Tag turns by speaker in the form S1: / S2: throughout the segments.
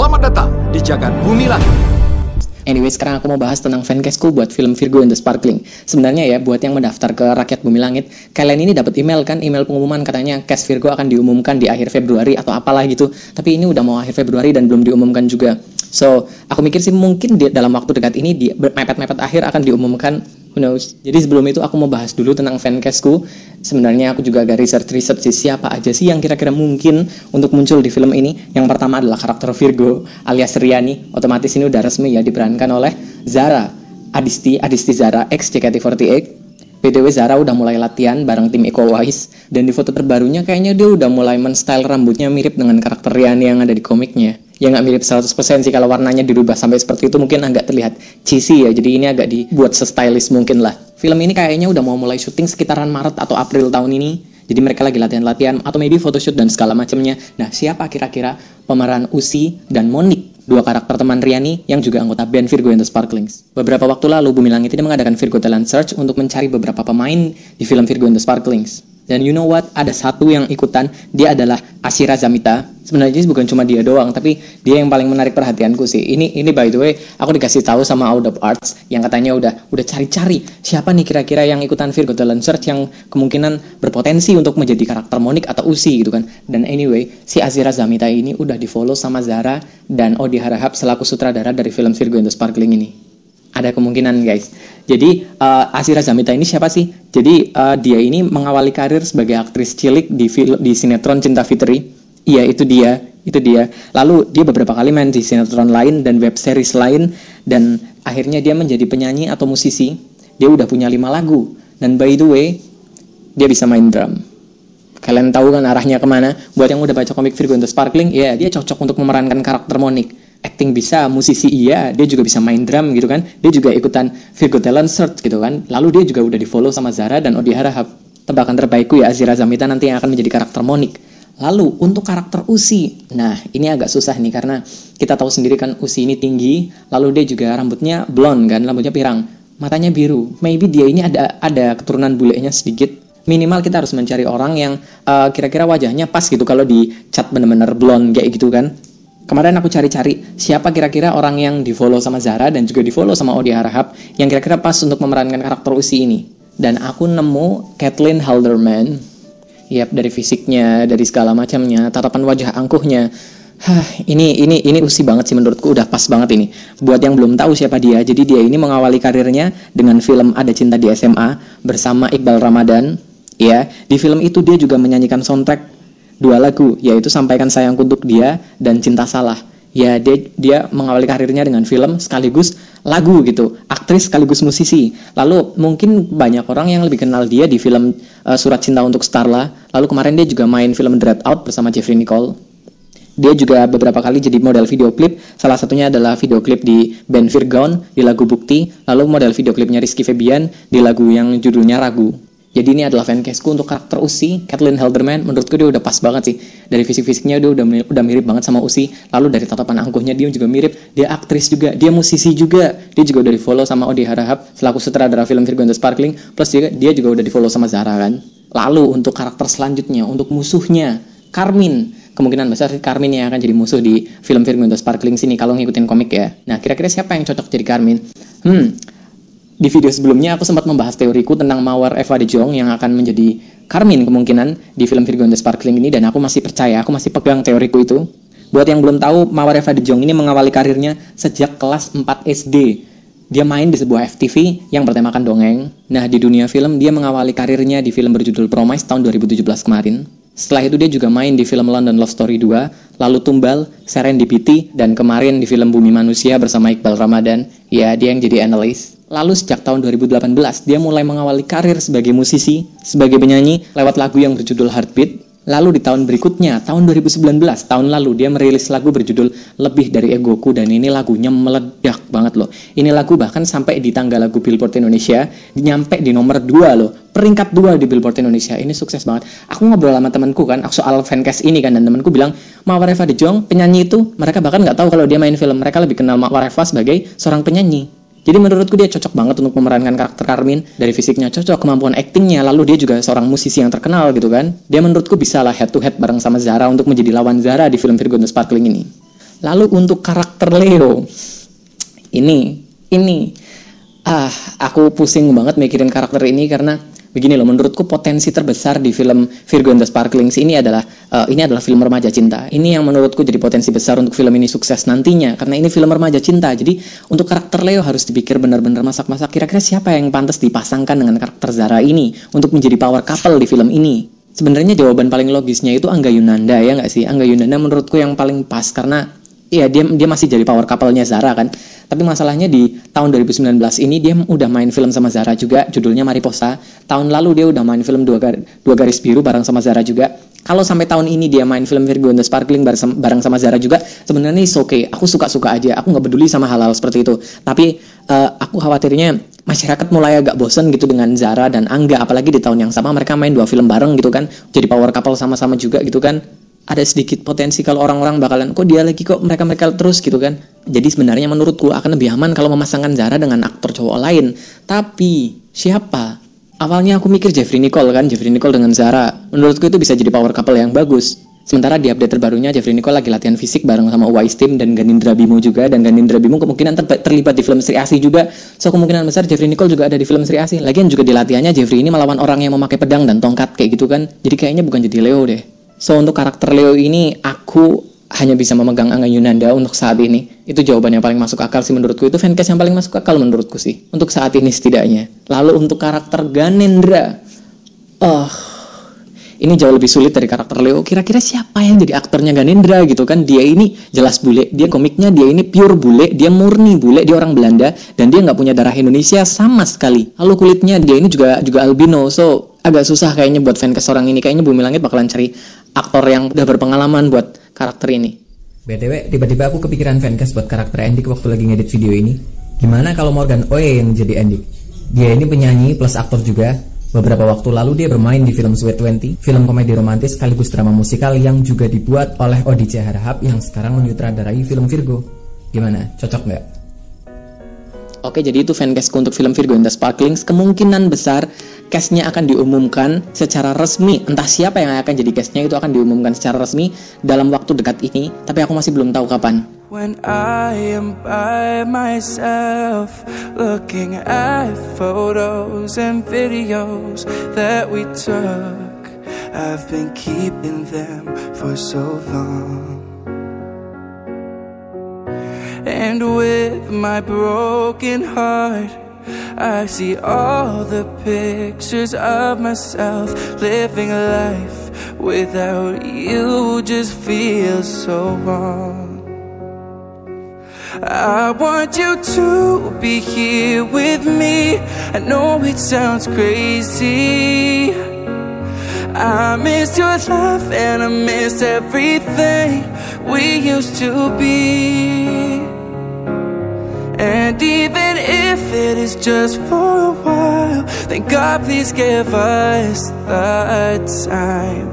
S1: Selamat datang di Jagat Bumi Langit.
S2: Anyway, sekarang aku mau bahas tentang fancastku buat film Virgo and the Sparkling. Sebenarnya ya, buat yang mendaftar ke Rakyat Bumi Langit, kalian ini dapat email kan, email pengumuman katanya cast Virgo akan diumumkan di akhir Februari atau apalah gitu. Tapi ini udah mau akhir Februari dan belum diumumkan juga. So, aku mikir sih mungkin di, dalam waktu dekat ini di mepet-mepet akhir akan diumumkan who knows. Jadi sebelum itu aku mau bahas dulu tentang fancastku. Sebenarnya aku juga agak research-research sih siapa aja sih yang kira-kira mungkin untuk muncul di film ini. Yang pertama adalah karakter Virgo alias Riani. Otomatis ini udah resmi ya diperankan oleh Zara Adisti, Adisti Zara X JKT48. PDW Zara udah mulai latihan bareng tim Eco Wise dan di foto terbarunya kayaknya dia udah mulai men-style rambutnya mirip dengan karakter Riani yang ada di komiknya ya nggak mirip 100% sih kalau warnanya dirubah sampai seperti itu mungkin agak terlihat cheesy ya jadi ini agak dibuat se-stylish mungkin lah film ini kayaknya udah mau mulai syuting sekitaran Maret atau April tahun ini jadi mereka lagi latihan-latihan atau maybe photoshoot dan segala macamnya nah siapa kira-kira pemeran Usi dan Monik dua karakter teman Riani yang juga anggota band Virgo and the Sparklings. Beberapa waktu lalu Bumi Langit ini mengadakan Virgo Talent Search untuk mencari beberapa pemain di film Virgo and the Sparklings. Dan you know what? Ada satu yang ikutan, dia adalah Ashira Zamita. Sebenarnya bukan cuma dia doang, tapi dia yang paling menarik perhatianku sih. Ini ini by the way, aku dikasih tahu sama Out of Arts yang katanya udah udah cari-cari siapa nih kira-kira yang ikutan Virgo Talent Search yang kemungkinan berpotensi untuk menjadi karakter Monik atau Usi gitu kan. Dan anyway, si Ashira Zamita ini udah di-follow sama Zara dan Odi Harahap selaku sutradara dari film Virgo and the Sparkling ini ada kemungkinan guys. Jadi uh, Asira Zamita ini siapa sih? Jadi uh, dia ini mengawali karir sebagai aktris cilik di film di sinetron Cinta Fitri. Iya itu dia, itu dia. Lalu dia beberapa kali main di sinetron lain dan web series lain dan akhirnya dia menjadi penyanyi atau musisi. Dia udah punya lima lagu dan by the way dia bisa main drum. Kalian tahu kan arahnya ke mana? Buat yang udah baca komik Virgo the Sparkling, ya yeah, dia cocok untuk memerankan karakter Monik acting bisa, musisi iya, dia juga bisa main drum gitu kan. Dia juga ikutan Virgo Talent Search gitu kan. Lalu dia juga udah di follow sama Zara dan Odi Harahap. Tebakan terbaikku ya Azira Zamita nanti yang akan menjadi karakter Monik. Lalu untuk karakter Usi, nah ini agak susah nih karena kita tahu sendiri kan Usi ini tinggi, lalu dia juga rambutnya blonde kan, rambutnya pirang, matanya biru. Maybe dia ini ada ada keturunan bulenya sedikit. Minimal kita harus mencari orang yang uh, kira-kira wajahnya pas gitu kalau di cat bener-bener blonde kayak gitu kan kemarin aku cari-cari siapa kira-kira orang yang di follow sama Zara dan juga di follow sama Odi Harahap yang kira-kira pas untuk memerankan karakter Usi ini. Dan aku nemu Kathleen Halderman. Yap, dari fisiknya, dari segala macamnya, tatapan wajah angkuhnya. Hah, ini ini ini usi banget sih menurutku udah pas banget ini. Buat yang belum tahu siapa dia, jadi dia ini mengawali karirnya dengan film Ada Cinta di SMA bersama Iqbal Ramadan. Ya, di film itu dia juga menyanyikan soundtrack dua lagu yaitu Sampaikan Sayangku Untuk Dia dan Cinta Salah. Ya dia dia mengawali karirnya dengan film sekaligus lagu gitu, aktris sekaligus musisi. Lalu mungkin banyak orang yang lebih kenal dia di film uh, Surat Cinta untuk Starla. Lalu kemarin dia juga main film Dread Out bersama Jeffrey Nicole. Dia juga beberapa kali jadi model video klip. Salah satunya adalah video klip di band Virgon di lagu Bukti. Lalu model video klipnya Rizky Febian di lagu yang judulnya Ragu. Jadi ini adalah fancastku untuk karakter Usi, Kathleen Helderman. Menurutku dia udah pas banget sih. Dari fisik-fisiknya dia udah udah mirip banget sama Usi. Lalu dari tatapan angkuhnya dia juga mirip. Dia aktris juga, dia musisi juga. Dia juga udah di follow sama Odi Harahap selaku sutradara film Virgo Sparkling. Plus juga dia juga udah di follow sama Zara kan. Lalu untuk karakter selanjutnya, untuk musuhnya, Carmin. Kemungkinan besar Carmin yang akan jadi musuh di film Virgo Sparkling sini kalau ngikutin komik ya. Nah, kira-kira siapa yang cocok jadi Carmin? Hmm, di video sebelumnya aku sempat membahas teoriku tentang Mawar Eva de Jong yang akan menjadi Carmin kemungkinan di film Virgo and the Sparkling ini dan aku masih percaya, aku masih pegang teoriku itu. Buat yang belum tahu, Mawar Eva de Jong ini mengawali karirnya sejak kelas 4 SD. Dia main di sebuah FTV yang bertemakan dongeng. Nah, di dunia film dia mengawali karirnya di film berjudul Promise tahun 2017 kemarin. Setelah itu dia juga main di film London Love Story 2, lalu Tumbal, Serendipity, dan kemarin di film Bumi Manusia bersama Iqbal Ramadan. Ya, dia yang jadi analis. Lalu sejak tahun 2018, dia mulai mengawali karir sebagai musisi, sebagai penyanyi lewat lagu yang berjudul Heartbeat. Lalu di tahun berikutnya, tahun 2019, tahun lalu dia merilis lagu berjudul Lebih Dari Egoku dan ini lagunya meledak banget loh. Ini lagu bahkan sampai di tangga lagu Billboard Indonesia, nyampe di nomor 2 loh. Peringkat 2 di Billboard Indonesia. Ini sukses banget. Aku ngobrol sama temanku kan, soal fancast ini kan dan temanku bilang, Mawar Eva De Jong, penyanyi itu, mereka bahkan nggak tahu kalau dia main film. Mereka lebih kenal Mawar Eva sebagai seorang penyanyi. Jadi menurutku dia cocok banget untuk memerankan karakter Carmin. Dari fisiknya cocok, kemampuan aktingnya, lalu dia juga seorang musisi yang terkenal gitu kan. Dia menurutku bisa lah head to head bareng sama Zara untuk menjadi lawan Zara di film Virgo the Sparkling ini.
S3: Lalu untuk karakter Leo, ini, ini, ah, aku pusing banget mikirin karakter ini karena begini loh menurutku potensi terbesar di film Virgo and the Sparklings ini adalah uh, ini adalah film remaja cinta. Ini yang menurutku jadi potensi besar untuk film ini sukses nantinya karena ini film remaja cinta. Jadi untuk karakter Leo harus dipikir benar-benar masak-masak. Kira-kira siapa yang pantas dipasangkan dengan karakter Zara ini untuk menjadi power couple di film ini? Sebenarnya jawaban paling logisnya itu Angga Yunanda ya nggak sih? Angga Yunanda menurutku yang paling pas karena Iya dia dia masih jadi power couple-nya Zara kan. Tapi masalahnya di tahun 2019 ini dia udah main film sama Zara juga, judulnya Mariposa. Tahun lalu dia udah main film dua, gar, dua garis biru bareng sama Zara juga. Kalau sampai tahun ini dia main film Virgo and the Sparkling bareng sama Zara juga, sebenarnya ini oke. Okay. Aku suka-suka aja. Aku nggak peduli sama hal-hal seperti itu. Tapi uh, aku khawatirnya masyarakat mulai agak bosen gitu dengan Zara dan Angga apalagi di tahun yang sama mereka main dua film bareng gitu kan jadi power couple sama-sama juga gitu kan ada sedikit potensi kalau orang-orang bakalan kok dia lagi kok mereka mereka terus? gitu kan. Jadi sebenarnya menurutku akan lebih aman kalau memasangkan Zara dengan aktor cowok lain. Tapi siapa? Awalnya aku mikir Jeffrey Nicole kan Jeffrey Nicole dengan Zara. Menurutku itu bisa jadi power couple yang bagus. Sementara di update terbarunya Jeffrey Nicole lagi latihan fisik bareng sama Wise Team dan Ganindra Bimo juga dan Ganindra Bimo kemungkinan ter terlibat di film Sri Asi juga. So kemungkinan besar Jeffrey Nicole juga ada di film Sri Asi lagian juga di latihannya Jeffrey ini melawan orang yang memakai pedang dan tongkat kayak gitu kan. Jadi kayaknya bukan jadi Leo deh So untuk karakter Leo ini aku hanya bisa memegang Angga Yunanda untuk saat ini. Itu jawaban yang paling masuk akal sih menurutku. Itu fancast yang paling masuk akal menurutku sih. Untuk saat ini setidaknya. Lalu untuk karakter Ganendra. Oh, ini jauh lebih sulit dari karakter Leo. Kira-kira siapa yang jadi aktornya Ganendra gitu kan? Dia ini jelas bule, dia komiknya dia ini pure bule, dia murni bule, dia orang Belanda dan dia nggak punya darah Indonesia sama sekali. Lalu kulitnya dia ini juga juga albino, so agak susah kayaknya buat fancast orang ini. Kayaknya Bumi Langit bakalan cari aktor yang udah berpengalaman buat karakter ini.
S2: BTW, tiba-tiba aku kepikiran fancast buat karakter Andik waktu lagi ngedit video ini. Gimana kalau Morgan Oe yang jadi Andik? Dia ini penyanyi plus aktor juga, Beberapa waktu lalu dia bermain di film Sweet Twenty, film komedi romantis sekaligus drama musikal yang juga dibuat oleh Odice Harahap yang sekarang menyutradarai film Virgo. Gimana? Cocok nggak?
S3: Oke, jadi itu fancastku untuk film Virgo and the Sparklings. Kemungkinan besar castnya akan diumumkan secara resmi. Entah siapa yang akan jadi castnya itu akan diumumkan secara resmi dalam waktu dekat ini. Tapi aku masih belum tahu kapan. When I am by myself Looking at photos and videos that we took I've been keeping them for so long And with my broken heart I see all the pictures of myself Living life without you just feels so wrong I want you to be here with me. I know it sounds crazy. I miss your laugh and I miss everything we used to be And even if it is just for a while Then God please give us the time.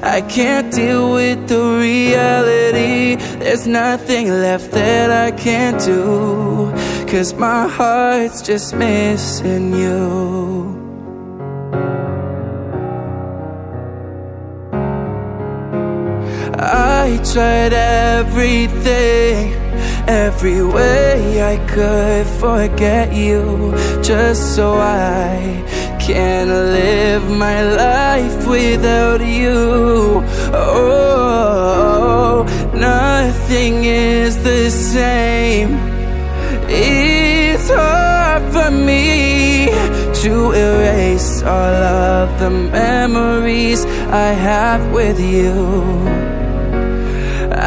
S3: I can't deal with the reality. There's nothing left that I can't do. Cause my heart's just missing you. I tried everything Every way I could forget you Just so I can't live my life without you. Oh, nothing is the same. It's hard for me to erase all of the memories I have with you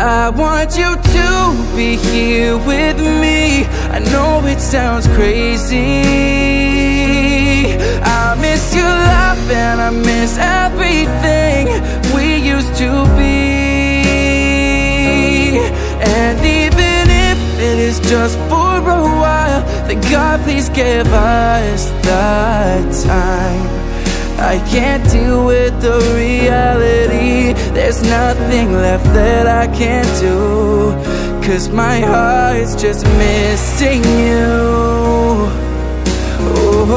S3: I want you to be here with me. I know it sounds crazy. I miss your laugh and I miss everything we used to be. And even if it is just for a while Then God please give us the time I can't deal with the reality. There's nothing left that I can't do. Cause my heart's just missing you. Oh,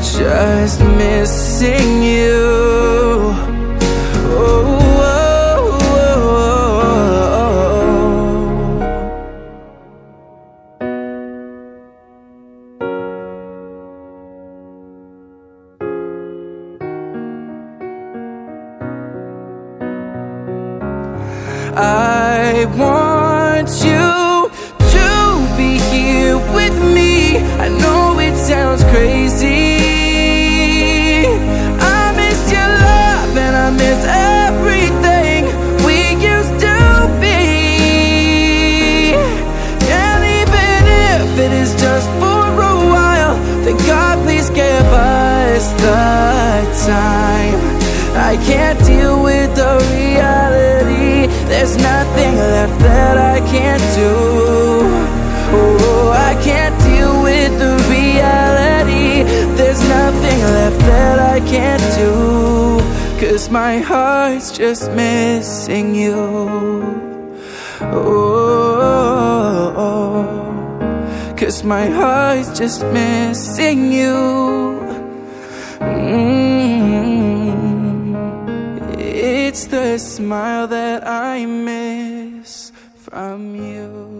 S3: just missing you. Time. I can't deal with the reality. There's nothing left that I can't do. Oh, I can't deal with the reality. There's nothing left that I can't do. Cause my heart's just missing you. Oh, cause my heart's just missing you. The smile that I miss from you.